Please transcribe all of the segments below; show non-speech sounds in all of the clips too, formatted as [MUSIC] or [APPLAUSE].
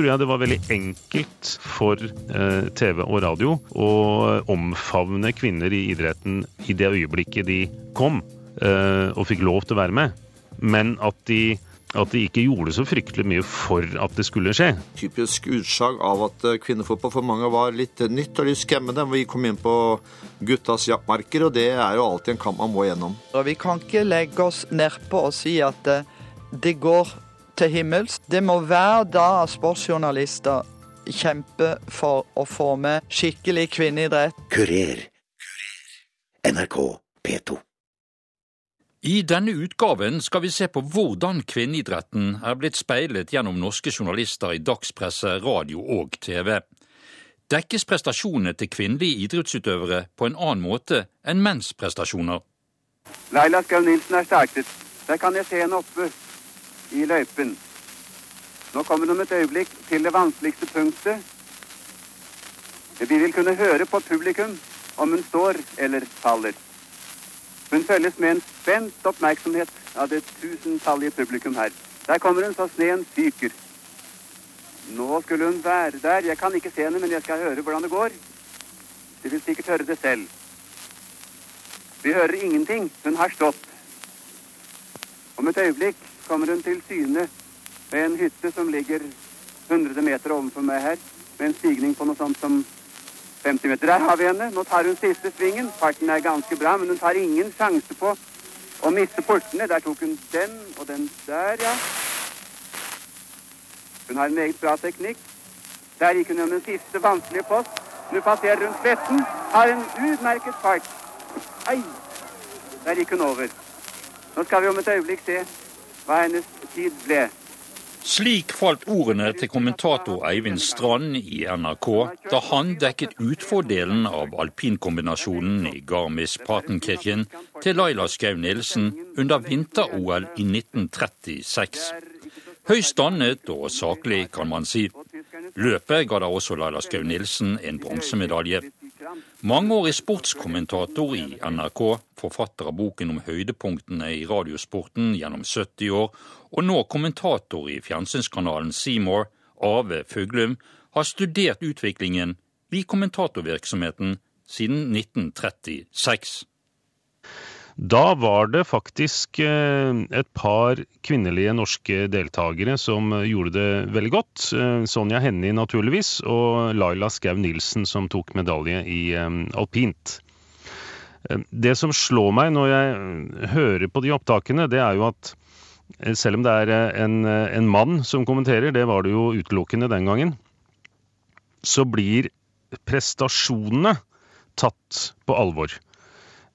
tror jeg det var veldig enkelt for eh, TV og radio å omfavne kvinner i idretten i det øyeblikket de kom eh, og fikk lov til å være med. Men at de, at de ikke gjorde så fryktelig mye for at det skulle skje. Typisk utslag av at eh, kvinnefotball for mange var litt nytt og litt skremmende. Vi kom inn på guttas jaktmarker, og det er jo alltid en kamp man må gjennom. Vi kan ikke legge oss nedpå og si at det går til himmels. Det må hver dag sportsjournalister kjempe for å få med skikkelig kvinneidrett. Kurer. NRK P2. I denne utgaven skal vi se på hvordan kvinneidretten er blitt speilet gjennom norske journalister i dagspresse, radio og TV. Dekkes prestasjonene til kvinnelige idrettsutøvere på en annen måte enn menns prestasjoner? Laila Skau Nilsen er startet. Der kan jeg se henne oppe i løypen. Nå kommer hun om et øyeblikk til det vanskeligste punktet. Vi vil kunne høre på publikum om hun står eller faller. Hun følges med en spent oppmerksomhet av det tusentallige publikum her. Der kommer hun så sneen fyker. Nå skulle hun være der. Jeg kan ikke se henne, men jeg skal høre hvordan det går. De vil sikkert høre det selv. Vi hører ingenting. Hun har stått. Om et øyeblikk kommer hun til syne ved en hytte som ligger 100 meter ovenfor meg her, med en stigning på noe sånt som 50 meter. Der har vi henne. Nå tar hun siste svingen. Farten er ganske bra, men hun tar ingen sjanse på å miste portene. Der tok hun den og den der, ja. Hun har en meget bra teknikk. Der gikk hun gjennom den siste vanskelige post. Nå passerer hun Sletten. Har en utmerket fart. Ai! Der gikk hun over. Nå skal vi om et øyeblikk se hva hennes tid ble. Slik falt ordene til kommentator Eivind Strand i NRK da han dekket utfordelen av alpinkombinasjonen i Garmisch-Partenkirchen til Laila Skau Nilsen under vinter-OL i 1936. Høyst dannet og saklig, kan man si. Løpet ga da også Laila Skau Nilsen en bronsemedalje. Mangeårig sportskommentator i NRK, forfatter av boken om høydepunktene i radiosporten gjennom 70 år, og nå kommentator i fjernsynskanalen Seymour, Ave Fuglum, har studert utviklingen i kommentatorvirksomheten siden 1936. Da var det faktisk eh, et par kvinnelige norske deltakere som gjorde det veldig godt. Eh, Sonja Hennie naturligvis, og Laila Skau Nilsen som tok medalje i eh, alpint. Det som slår meg når jeg hører på de opptakene, det er jo at selv om det er en, en mann som kommenterer, det var det jo utelukkende den gangen, så blir prestasjonene tatt på alvor.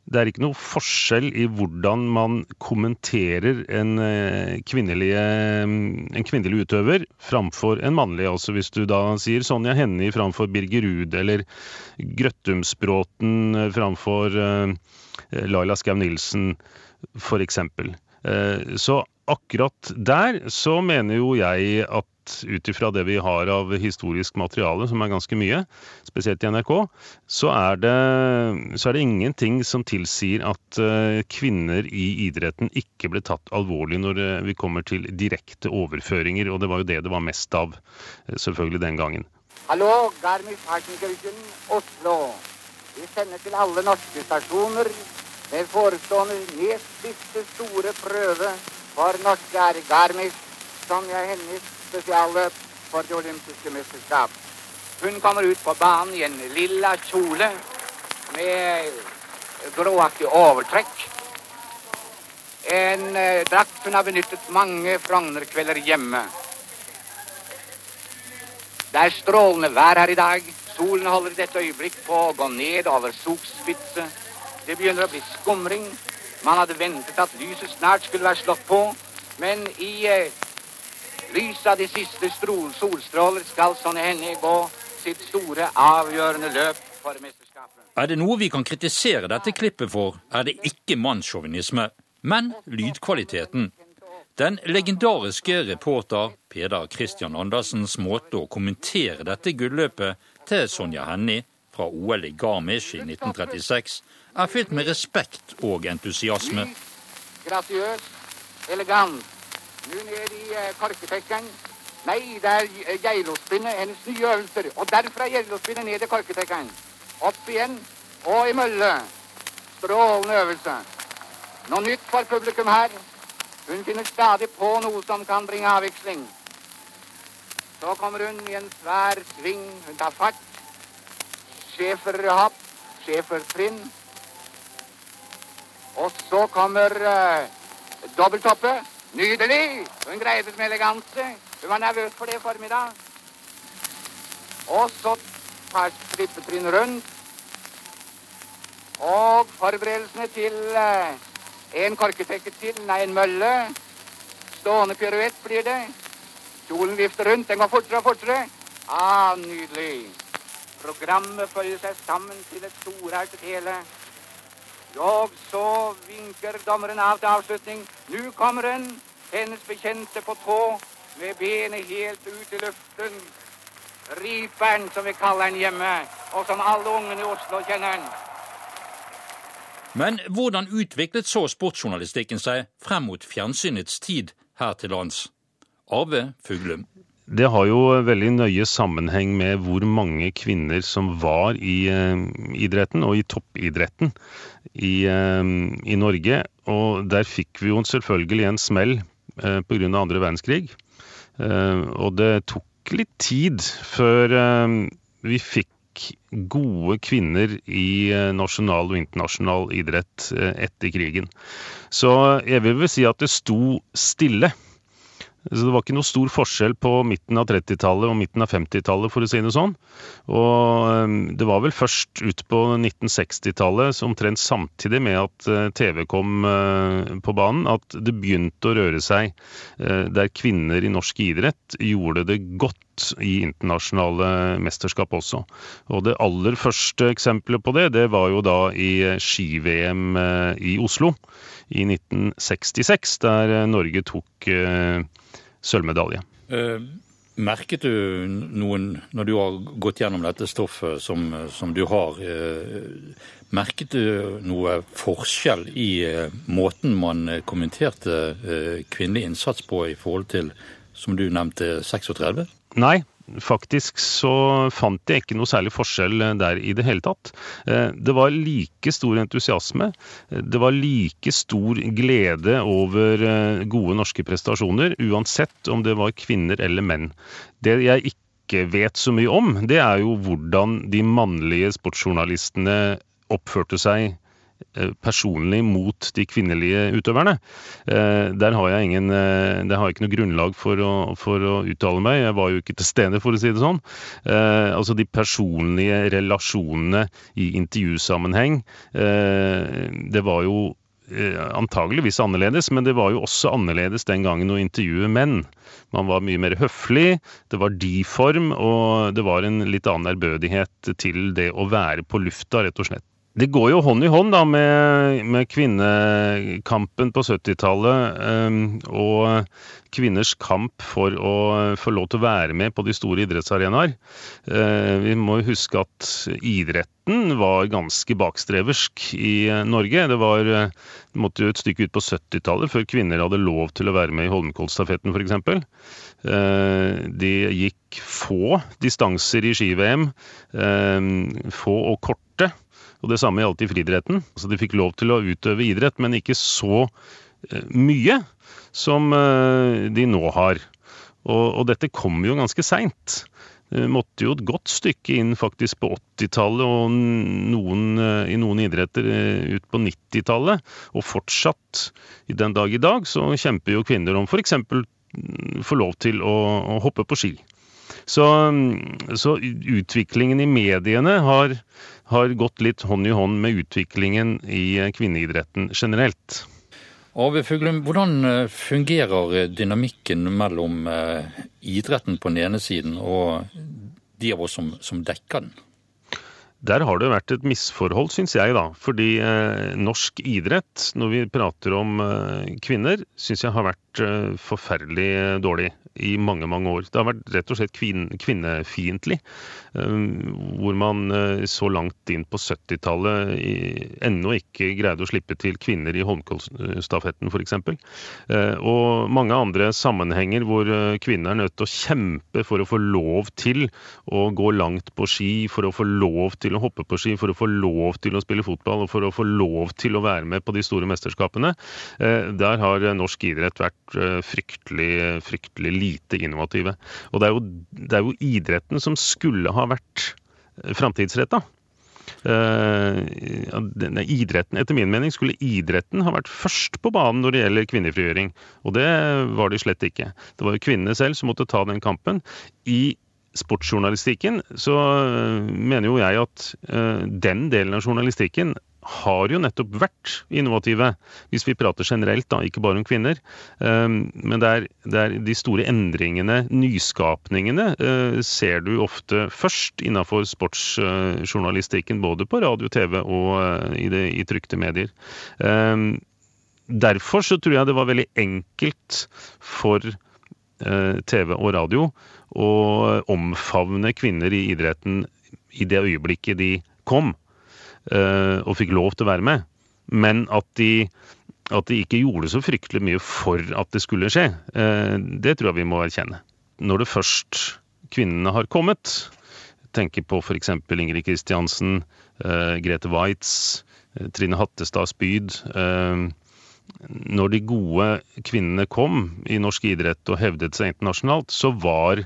Det er ikke noe forskjell i hvordan man kommenterer en kvinnelig, en kvinnelig utøver framfor en mannlig. Altså hvis du da sier Sonja Hennie framfor Birger Ruud, eller Grøttumsbråten framfor Laila Skau Nilsen, f.eks. Så akkurat der så mener jo jeg at ut ifra det vi har av historisk materiale, som er ganske mye, spesielt i NRK, så er det, så er det ingenting som tilsier at kvinner i idretten ikke ble tatt alvorlig når vi kommer til direkte overføringer, og det var jo det det var mest av, selvfølgelig den gangen. Hallo, Garmisch-Partenkirchen, Oslo. Vi sender til alle norske stasjoner med forestående nest siste store prøve for norske er Garmisch, er hennes spesialløp for det olympiske mesterskap. Hun kommer ut på banen i en lilla kjole med gråaktig overtrekk. En eh, drakt hun har benyttet mange Frogner-kvelder hjemme. Det er strålende vær her i dag. Solen holder i dette øyeblikk på å gå ned over Sogspitze. Det begynner å bli skumring. Man hadde ventet at lyset snart skulle være slått på, men i eh, lys av de siste solstråler skal Sonja Hennie gå sitt store, avgjørende løp for mesterskapet. Er det noe vi kan kritisere dette klippet for, er det ikke mannssjåvinisme, men lydkvaliteten. Den legendariske reporter Peder Christian Andersens måte å kommentere dette gulløpet til Sonja Hennie fra OL i Garmisch i 1936 er fylt med respekt og entusiasme. Gratiøs, elegant. Nå ned i korketekkeren. Nei, det er geilospinnet, hennes nye øvelser. Og derfra geilospinnet ned i korketrekkeren. Opp igjen og i mølle. Strålende øvelse. Noe nytt for publikum her. Hun finner stadig på noe som kan bringe avveksling. Så kommer hun i en svær sving. Hun tar fart. Schæferhopp, schæfertrinn. Og så kommer uh, dobbelthoppe. Nydelig! Hun greide det med eleganse. Hun var nervøs for det i formiddag. Og så tar strippetrinn rundt. Og forberedelsene til uh, en korketekke til, nei, en mølle. Stående piruett blir det. Kjolen vifter rundt, den går fortere og fortere. Ah, nydelig. Programmet følger seg sammen til et storartet hele. Og så vinker dommeren av til avslutning. Nå kommer hun, hennes bekjente på tå, med benet helt ut i luften. Riperen, som vi kaller den hjemme, og som alle ungene i Oslo kjenner den. Men hvordan utviklet så sportsjournalistikken seg frem mot fjernsynets tid her til lands? Arve Fuglum. Det har jo veldig nøye sammenheng med hvor mange kvinner som var i uh, idretten, og i toppidretten i, uh, i, Norge. Og der fikk vi jo selvfølgelig en smell uh, pga. andre verdenskrig. Og det tok litt tid før vi fikk gode kvinner i eh, nasjonal og internasjonal idrett eh, etter krigen. Så jeg vil vel si at det sto stille så Det var ikke noe stor forskjell på midten av 30-tallet og midten av 50-tallet, for å si det sånn. Og ehm, det var vel først ut på 1960-tallet, omtrent samtidig med at eh, TV kom eh, på banen, at det begynte å røre seg eh, der kvinner i norsk idrett gjorde det godt i internasjonale mesterskap også. Og det aller første eksempelet på det, det var jo da i ski-VM i Oslo i 1966, der Norge tok sølvmedalje. Uh, merket du noen, når du har gått gjennom dette stoffet som, som du har, merket du noe forskjell i måten man kommenterte kvinnelig innsats på i forhold til, som du nevnte, 36? Nei, Faktisk så fant jeg ikke noe særlig forskjell eh, der i det hele tatt. Eh, det var like stor entusiasme. Eh, det var like stor glede over gode norske prestasjoner, uansett om det var kvinner eller menn. Det jeg ikke vet så mye om, det er jo hvordan de mannlige sportsjournalistene oppførte seg personlig mot de kvinnelige utøverne. Eh, der har jeg, ingen, eh, der har jeg ikke noe grunnlag for å, for å, uttale meg. Jeg var jo ikke til stede, for å si det sånn. Altså de personlige relasjonene i intervjusammenheng. Det var jo antageligvis annerledes, men det var jo også annerledes den gangen å intervjue menn. Man var mye mer høflig, det var de-form, og det var en litt annen ærbødighet til det å være på lufta, rett og slett. Det går jo hånd i hånd da med, med kvinnekampen på 70-tallet um, og kvinners kamp for å få lov til å være med på de store idrettsarenaer. Uh, vi må huske at idretten var ganske bakstreversk i Norge. Det, var, det måtte jo et stykke ut på 70-tallet før kvinner hadde lov til å være med i Holmenkollstafetten f.eks. Uh, de gikk få distanser i ski-VM, uh, få og korte. Og det samme gjaldt i friidretten. Altså de fikk lov til å utøve idrett, men ikke så eh, mye som eh, de nå har. Og, og dette kom jo ganske seint. Måtte jo et godt stykke inn faktisk på 80-tallet og noen, eh, i noen idretter ut på 90-tallet. Og fortsatt i den dag i dag så kjemper jo kvinner om f.eks. få lov til å, å hoppe på ski. Så, så, utviklingen i mediene har, har, gått litt hånd i hånd med utviklingen i kvinneidretten generelt. Arve Fuglum, hvordan eh, fungerer dynamikken mellom eh, idretten på den ene siden og de av oss som, som dekker den? Der har det vært et misforhold, syns jeg, da. Fordi eh, norsk idrett, når vi prater om eh, kvinner, syns jeg har vært eh, forferdelig dårlig i mange mange år. Det har vært rett og slett kvin kvinnefiendtlig. Hvor man så langt inn på 70-tallet ennå ikke greide å slippe til kvinner i håndballstafetten f.eks. Og mange andre sammenhenger hvor kvinner er nødt til å kjempe for å få lov til å gå langt på ski, for å få lov til å hoppe på ski, for å få lov til å spille fotball og for å få lov til å være med på de store mesterskapene. Der har norsk idrett vært fryktelig, fryktelig lite innovative. Og det er jo, det er jo idretten som skulle ha vært framtidsretta. Uh, idretten, etter min mening skulle idretten ha vært først på banen når det gjelder kvinnefrigjøring. Og det var de slett ikke. Det var jo kvinnene selv som måtte ta den kampen. I sportsjournalistikken så mener jo jeg at uh, den delen av journalistikken har jo nettopp vært innovative, hvis vi prater generelt, da, ikke bare om kvinner. Men det er, det er de store endringene, nyskapningene, ser du ofte først innenfor sportsjournalistikken, både på radio, TV og i, det, i trykte medier. Derfor så tror jeg det var veldig enkelt for TV og radio og omfavne kvinner i idretten i det øyeblikket de kom. Eh, og fikk lov til å være med. Men at de, at de ikke gjorde så fryktelig mye for at det skulle skje, eh, det tror jeg vi må erkjenne. Når det først kvinnene har kommet, tenker på f.eks. Ingrid Kristiansen, eh, Grete Waitz, Trine Hattestad Spyd. Når de gode kvinnene kom i norsk idrett og hevdet seg internasjonalt, så var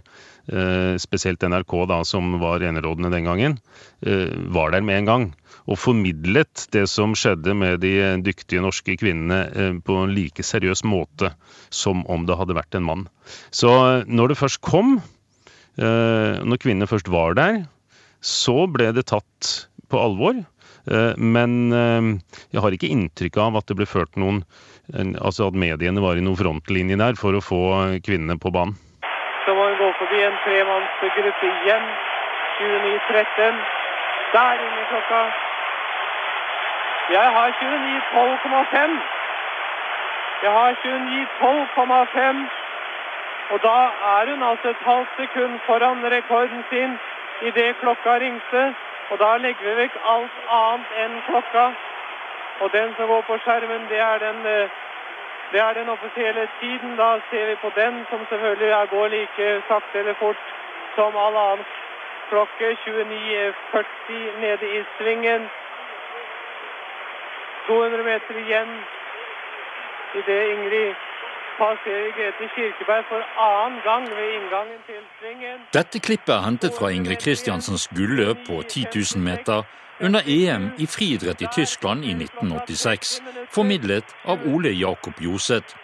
spesielt NRK, da, som var enerådende den gangen, var der med en gang og formidlet det som skjedde med de dyktige norske kvinnene eh, på en like seriøs måte som om det hadde vært en mann. Så eh, når det først kom, eh, når kvinnene først var der, så ble det tatt på alvor. Men jeg har ikke inntrykk av at det ble ført noen Altså at mediene var i noen frontlinje der for å få kvinnene på banen. Så må hun gå forbi en tremannsgruppe igjen. 29-13. Der inne klokka. Jeg har 29,12,5. Jeg har 29,12,5. Og da er hun altså et halvt sekund foran rekorden sin idet klokka ringte. Og da legger vi vekk alt annet enn klokka. Og den som går på skjermen, det er den, eh, det er den offisielle tiden. Da ser vi på den, som selvfølgelig går like sakte eller fort som all annen klokke. 29,40 nede i svingen. 200 meter igjen idet Ingrid passerer Grete Kirkeberg for annen gang ved inngangen til svingen. Dette klippet er hentet fra Ingrid Kristiansens gulløp på 10 000 meter under EM i friidrett i Tyskland i 1986, formidlet av Ole Jakob Joseth.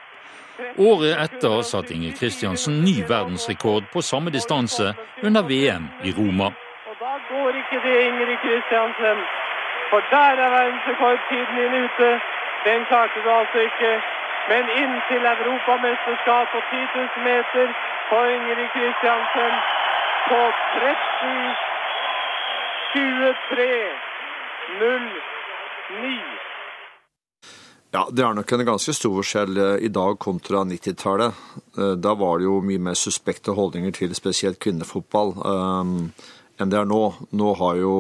Året etter satte Ingrid Kristiansen ny verdensrekord på samme distanse under VM i Roma. Og da går ikke det, Ingrid Kristiansen. For der er verdensrekordtiden din ute. Den klarte du altså ikke. Men inn til europamesterskap på 10 000 meter for Ingrid Kristiansen på 13.23,09. Ja, Det er nok en ganske stor forskjell eh, i dag kontra 90-tallet. Eh, da var det jo mye mer suspekte holdninger til spesielt kvinnefotball. Um, enn det er nå. Nå har jo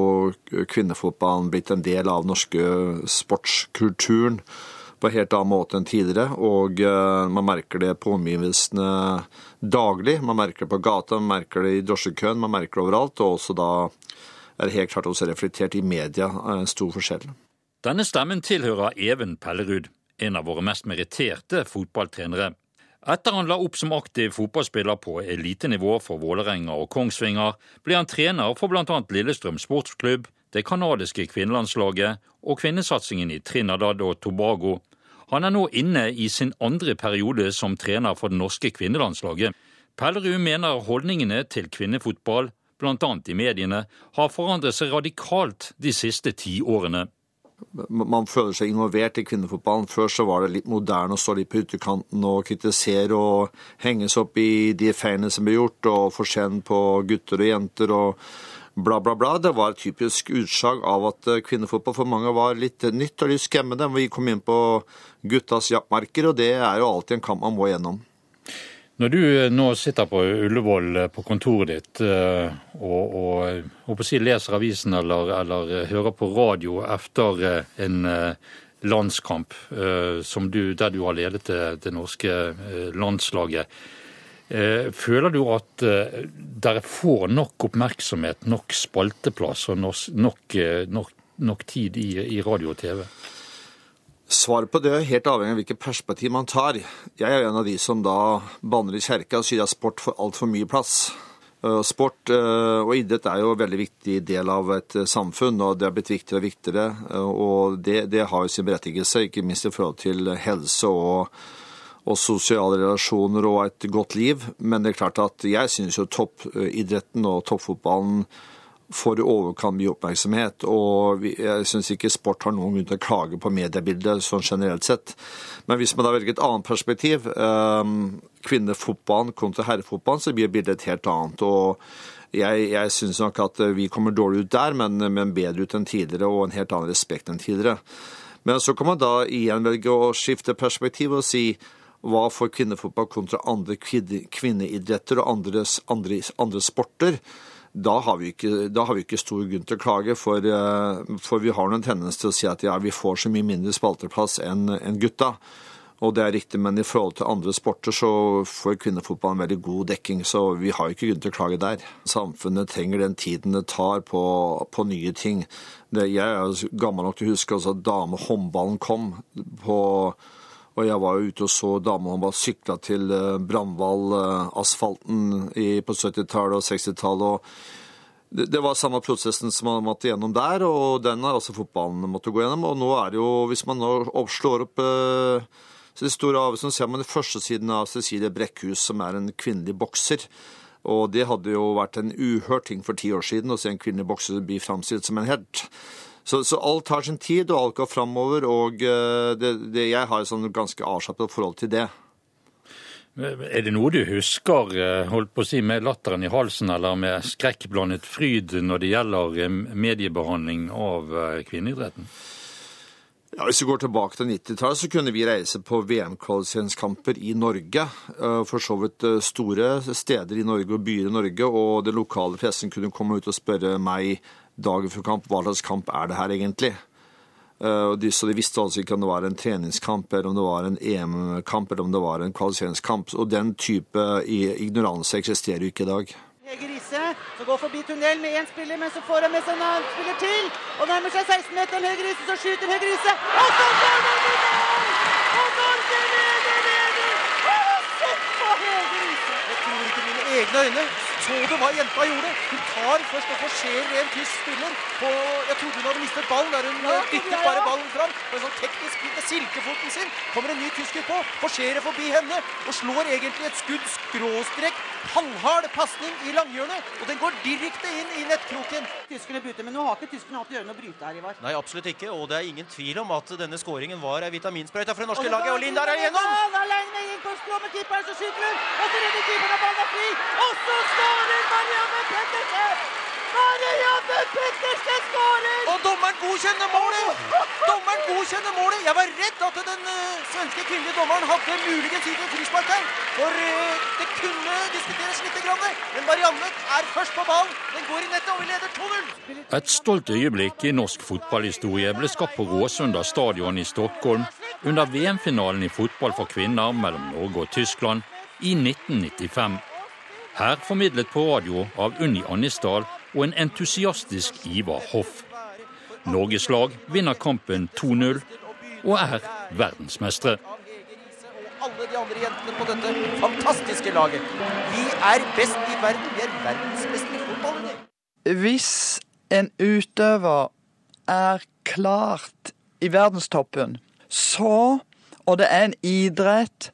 kvinnefotballen blitt en del av norske sportskulturen på en helt annen måte enn tidligere. Og eh, man merker det på omgivelsene daglig. Man merker det på gata, man merker det i drosjekøen, man merker det overalt. Og også da er det helt klart også reflektert i media en stor forskjell. Denne stemmen tilhører Even Pellerud, en av våre mest meritterte fotballtrenere. Etter han la opp som aktiv fotballspiller på elitenivå for Vålerenga og Kongsvinger, ble han trener for bl.a. Lillestrøm sportsklubb, det canadiske kvinnelandslaget og kvinnesatsingen i Trinidad og Tobago. Han er nå inne i sin andre periode som trener for det norske kvinnelandslaget. Pellerud mener holdningene til kvinnefotball, bl.a. i mediene, har forandret seg radikalt de siste ti årene man føler seg involvert i kvinnefotballen. Før så var det litt moderne å stå litt på utekanten og kritisere og henges opp i de feilene som ble gjort, og få skjenn på gutter og jenter. og bla, bla, bla. Det var et typisk utslag av at eh, kvinnefotball for mange var litt nytt og litt skremmende. Vi kom inn på guttas jaktmarker, og det er jo alltid en kamp man må gjennom. Når du eh, nå sitter på Ullevål på kontoret ditt og, og, og si, leser avisen eller, eller, hører på radio etter en landskamp du, der du har ledet det, det norske landslaget, Eh, føler du at eh, dere får nok oppmerksomhet, nok spalteplass og nok, eh, nok, nok tid i, i, radio og TV? Svaret på det er helt avhengig av hvilket perspektiv man tar. Jeg er en av de som da banner i kjerka og sier at sport får altfor mye plass. Sport og idrett er jo en veldig viktig del av et samfunn, og det er blitt viktigere og viktigere. Og det, det har jo sin berettigelse, ikke minst i forhold til helse og og sosiale relasjoner og et godt liv. Men det er klart at jeg syns jo toppidretten og toppfotballen får i overkant mye oppmerksomhet. Og jeg syns ikke sport har noen grunn til å klage på mediebildet sånn generelt sett. Men hvis man da velger et annet perspektiv, eh, kvinnefotballen kontra herrefotballen, så blir bildet et helt annet. og jeg, jeg syns nok at vi kommer dårlig ut der, men, men bedre ut enn tidligere, og en helt annen respekt enn tidligere. Men så kan man da igjen velge å skifte perspektiv og si hva for kvinnefotball kontra andre kvinneidretter og andres, andre, andre, sporter, da har, ikke, da har, vi ikke, stor grunn til å klage. For, eh, for vi har noen tendens til å si at ja, vi får så mye mindre spalteplass enn en gutta. Og det er riktig, men i forhold til andre sporter så får kvinnefotball en veldig god dekking, så vi har ikke grunn til å klage der. Samfunnet trenger den tiden det tar på, på nye ting. Det, jeg er gammel nok til å huske at damehåndballen kom på og jeg var jo ute og så damehåndball sykla til eh, Brandval-asfalten eh, på 70-tallet og 60-tallet. Det, det var samme prosessen som man måtte gjennom der, og den har også fotballen måttet gå gjennom. Og nå er det jo, hvis man nå slår opp eh, så store avisen, ser man den første siden av Cecilie Brekkhus, som er en kvinnelig bokser. Og det hadde jo vært en uhørt ting for ti år siden å se en kvinnelig bokser bli framstilt som en helt. Så, så, alt tar sin tid, og alt går framover. Og eh, det, det, jeg har et sånn ganske avslappet forhold til det. Er det noe du husker eh, holdt på å si, med latteren i halsen eller med skrekkblandet fryd når det gjelder eh, mediebehandling av kvinneidretten? Ja, Hvis vi går tilbake til 90-tallet, så kunne vi reise på VM-kvalifiseringskamper i Norge. For så vidt store steder i Norge og byer i Norge. Og den lokale pressen kunne komme ut og spørre meg dagen før kamp hva slags kamp er det her egentlig. Uh, så de visste altså ikke om det var en treningskamp, eller om det var en EM-kamp eller om det var en kvalifiseringskamp. Og den type ignoranse eksisterer jo ikke i dag. Hege Riise som går forbi tunnel med én spiller, men så får han med seg en annen spiller til. Og nærmer seg 16-meteren. Hege Riise, så skyter Hege Riise. Og så går han i mål! Og Norge leder, leder! Se på Hege Riise! Jeg tror ikke mine egne øyne. Så du hva jenta gjorde? Hun tar først og forserer en tysk spiller. På, jeg trodde hun hadde mistet ballen der hun ja, dyttet bare ballen fram. På en sånn teknisk med silkefoten sin kommer en ny tysker på, forserer forbi henne og slår egentlig et skudd skråstrek halvhard pasning i langhjørnet. Og den går direkte inn i nettkroken. Tyskerne bryter, men nå har ikke tyskerne hatt gjøre å bryte her, Ivar. Nei, absolutt ikke. Og det er ingen tvil om at denne skåringen var ei vitaminsprøyte for det norske laget. Og Lindar er igjennom! Alene inn på skrå med keeperen, så skyter hun! Og så redder keeperen, og ballen er fri! Og så skal skårer Marianne Pettersen! Marianne Pettersen skårer! Og dommeren godkjenner målet! [LAUGHS] Dommeren godkjenner målet! Jeg var redd at den uh, svenske kvinnelige dommeren hadde muligens gitt en frispark her. For uh, det kunne diskuteres litt, grann, men Marianne er først på ballen. Den går i nettet, og vi leder 2-0. Et stolt øyeblikk i norsk fotballhistorie ble skapt på Råsunda stadion i Stockholm under VM-finalen i fotball for kvinner mellom Norge og Tyskland i 1995. Her formidlet på radio av Unni Annisdal og en entusiastisk Ivar Hoff. Norges lag vinner kampen 2-0 og er verdensmestere. Alle de andre jentene på dette fantastiske laget. Vi er best i verden. Vi er verdensmestere i fotball. Hvis en utøver er klart i verdenstoppen, så, og det er en idrett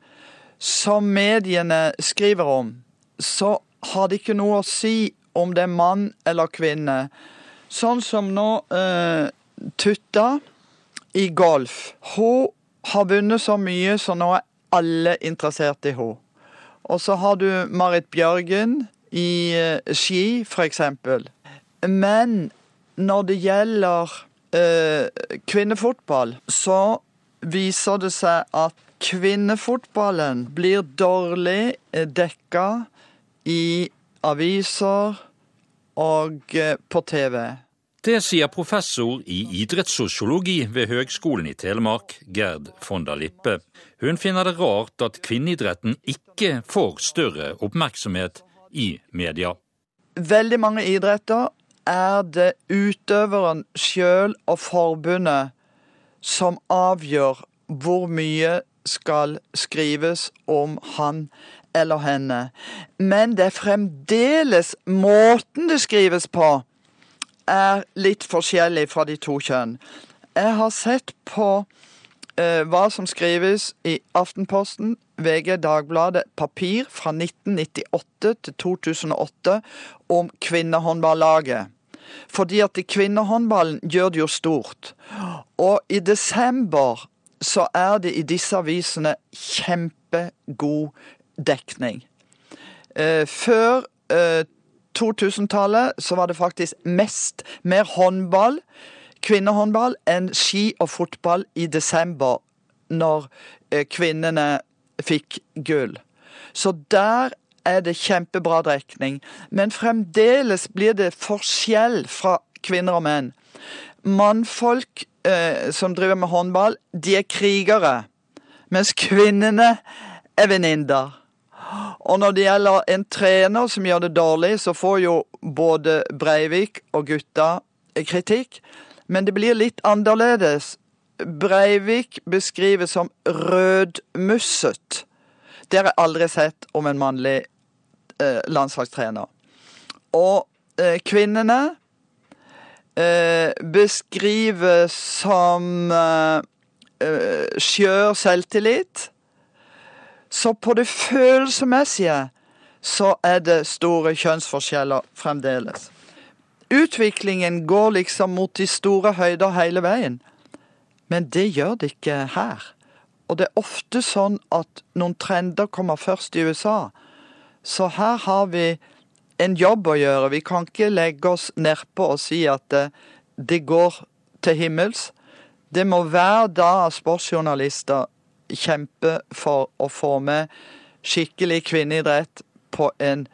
som mediene skriver om, så har det ikke noe å si om det er mann eller kvinne. Sånn som nå eh, Tutta i golf. Hun har vunnet så mye, så nå er alle interessert i henne. Og så har du Marit Bjørgen i eh, ski, f.eks. Men når det gjelder eh, kvinnefotball, så viser det seg at kvinnefotballen blir dårlig eh, dekka i aviser og eh, på TV. Det sier professor i idrettssosiologi ved Høgskolen i Telemark, Gerd von der Lippe. Hun finner det rart at kvinneidretten ikke får større oppmerksomhet i media. Veldig mange idretter er det utøveren sjøl og forbundet som avgjør hvor mye skal skrives om han eller henne. Men det er fremdeles måten det skrives på er litt forskjellig fra de to kjønn. Jeg har sett på eh, hva som skrives i Aftenposten, VG, Dagbladet, papir fra 1998 til 2008 om kvinnehåndballaget. Fordi at i kvinnehåndballen gjør det jo stort. Og i desember så er det i disse avisene kjempegod dekning. Eh, før eh, 2000-tallet så var det faktisk mest mer håndball, kvinnehåndball, enn ski og fotball i desember, når eh, kvinnene fikk gull. Så der er det kjempebra dekning. Men fremdeles blir det forskjell fra kvinner og menn. Mannfolk eh, som driver med håndball, de er krigere. Mens kvinnene er venninner. Og når det gjelder en trener som gjør det dårlig, så får jo både Breivik og gutta kritikk. Men det blir litt annerledes. Breivik beskrives som rødmusset. Det har jeg aldri sett om en mannlig eh, landslagstrener. Og eh, kvinnene eh, beskrives som eh, eh, skjør selvtillit. Så på det følelsesmessige så er det store kjønnsforskjeller fremdeles. Utviklingen går liksom mot de store høyder hele veien. Men det gjør det ikke her. Og det er ofte sånn at noen trender kommer først i USA. Så her har vi en jobb å gjøre. Vi kan ikke legge oss nedpå og si at det, det går til himmels. Det må hver dag sportsjournalister kjempe for å få med skikkelig kvinneidrett på en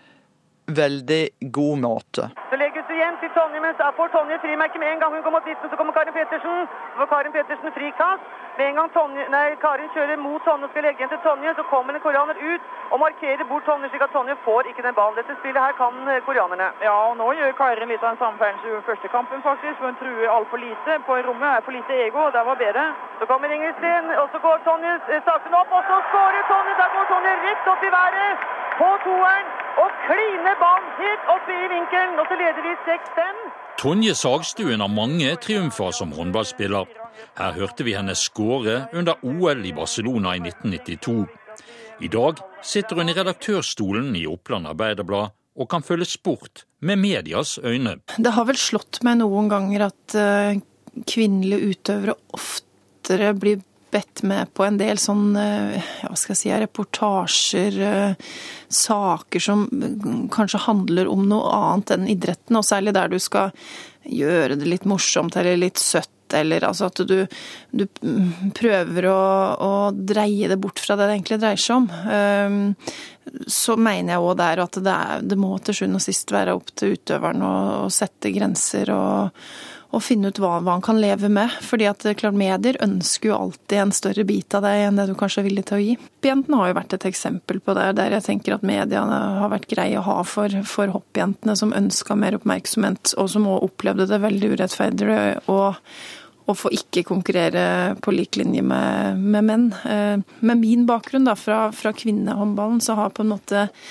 veldig god måte. Så igjen til Tonje, men da får Tonje frimerke med en gang hun kommer opp midten. Så kommer Karin Pettersen. Så får Karin Pettersen frikast. Med en gang Tonje, nei, Karin kjører mot Tonje og skal legge igjen til Tonje, så kommer en koreaner ut og markerer bort Tonje, slik at Tonje får ikke den ballen. Dette spillet her kan eh, koreanerne. Ja, og nå gjør Karin litt av en som gjorde første kampen, faktisk. Hun truer altfor lite. På rommet er for lite ego, og der var bedre. Så kommer Ingrid Steen, og så går Tonje eh, sakten opp, og så skårer Tonje! Der går Tonje rett opp i været på toeren og kliner ballen helt opp i vinkelen, og så leder vi 6-5. Tonje Sagstuen har mange triumfer som håndballspiller. Her hørte vi henne skåre under OL i Barcelona i 1992. I dag sitter hun i redaktørstolen i Oppland Arbeiderblad og kan følge sport med medias øyne. Det har vel slått meg noen ganger at uh, kvinnelige utøvere oftere blir bedt med på en del sånn ja, hva skal jeg si, reportasjer, uh, saker som kanskje handler om noe annet enn idretten, og særlig der du skal gjøre det litt morsomt eller litt søtt eller altså at du, du prøver å, å, dreie det bort fra det det egentlig dreier seg om. Um, så mener jeg òg der at det, er, det, må til sjuende og sist være opp til utøveren å, å sette grenser og, og finne ut hva, hva, han kan leve med. Fordi at klart medier ønsker jo alltid en større bit av deg enn det du kanskje er villig til å gi. Hoppjentene har jo vært et eksempel på det, der jeg tenker at mediene har vært greie å ha for, for hoppjentene som ønska mer oppmerksomhet, og som òg opplevde det veldig urettferdig. og og få ikke konkurrere på lik linje med, med menn. Eh, med min bakgrunn da, fra, fra, kvinnehåndballen, så har på en måte eh,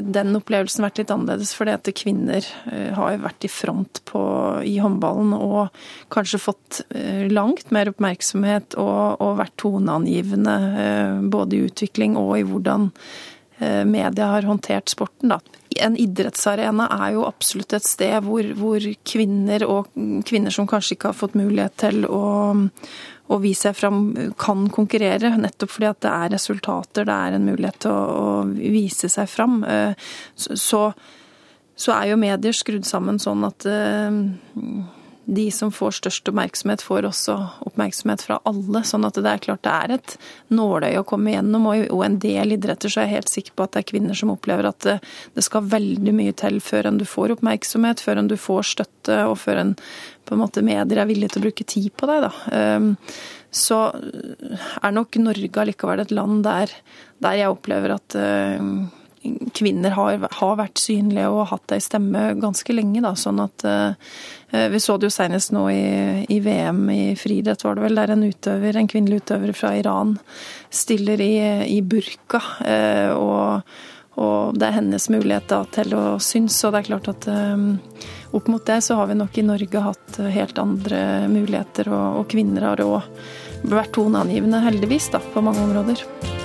den opplevelsen vært litt annerledes. fordi kvinner eh, har vært i front på, i håndballen og kanskje fått langt mer oppmerksomhet og, og vært toneangivende både i utvikling og i hvordan media har håndtert sporten. Da en idrettsarena er jo absolutt et sted hvor, hvor, kvinner, og kvinner som kanskje ikke har fått mulighet til å, å vise seg fram, kan konkurrere. Nettopp fordi at det er resultater, det er en mulighet til å, vise seg fram. Eh, så, så er jo medier skrudd sammen sånn at de som får størst oppmerksomhet, får også oppmerksomhet fra alle. Sånn at det er klart det er et nåløye å komme gjennom. Og en del idretter så er jeg helt sikker på at det er kvinner som opplever at det skal veldig mye til før enn du får oppmerksomhet, før enn du får støtte, og før en på en måte medier er villige til å bruke tid på deg. da så er nok Norge allikevel et land der, der jeg opplever at uh, kvinner har, har, vært synlige og hatt ei stemme ganske lenge. Da, sånn at eh, Vi så det jo senest nå i, i, VM i friidrett, var det vel, der en utøver, en kvinnelig utøver fra Iran stiller i, i burka. Eh, og, og, det er hennes mulighet da, til å synes. Og det er klart at opp mot det så har vi nok i Norge hatt helt andre muligheter, og, og kvinner har òg vært toneangivende, heldigvis, da, på mange områder.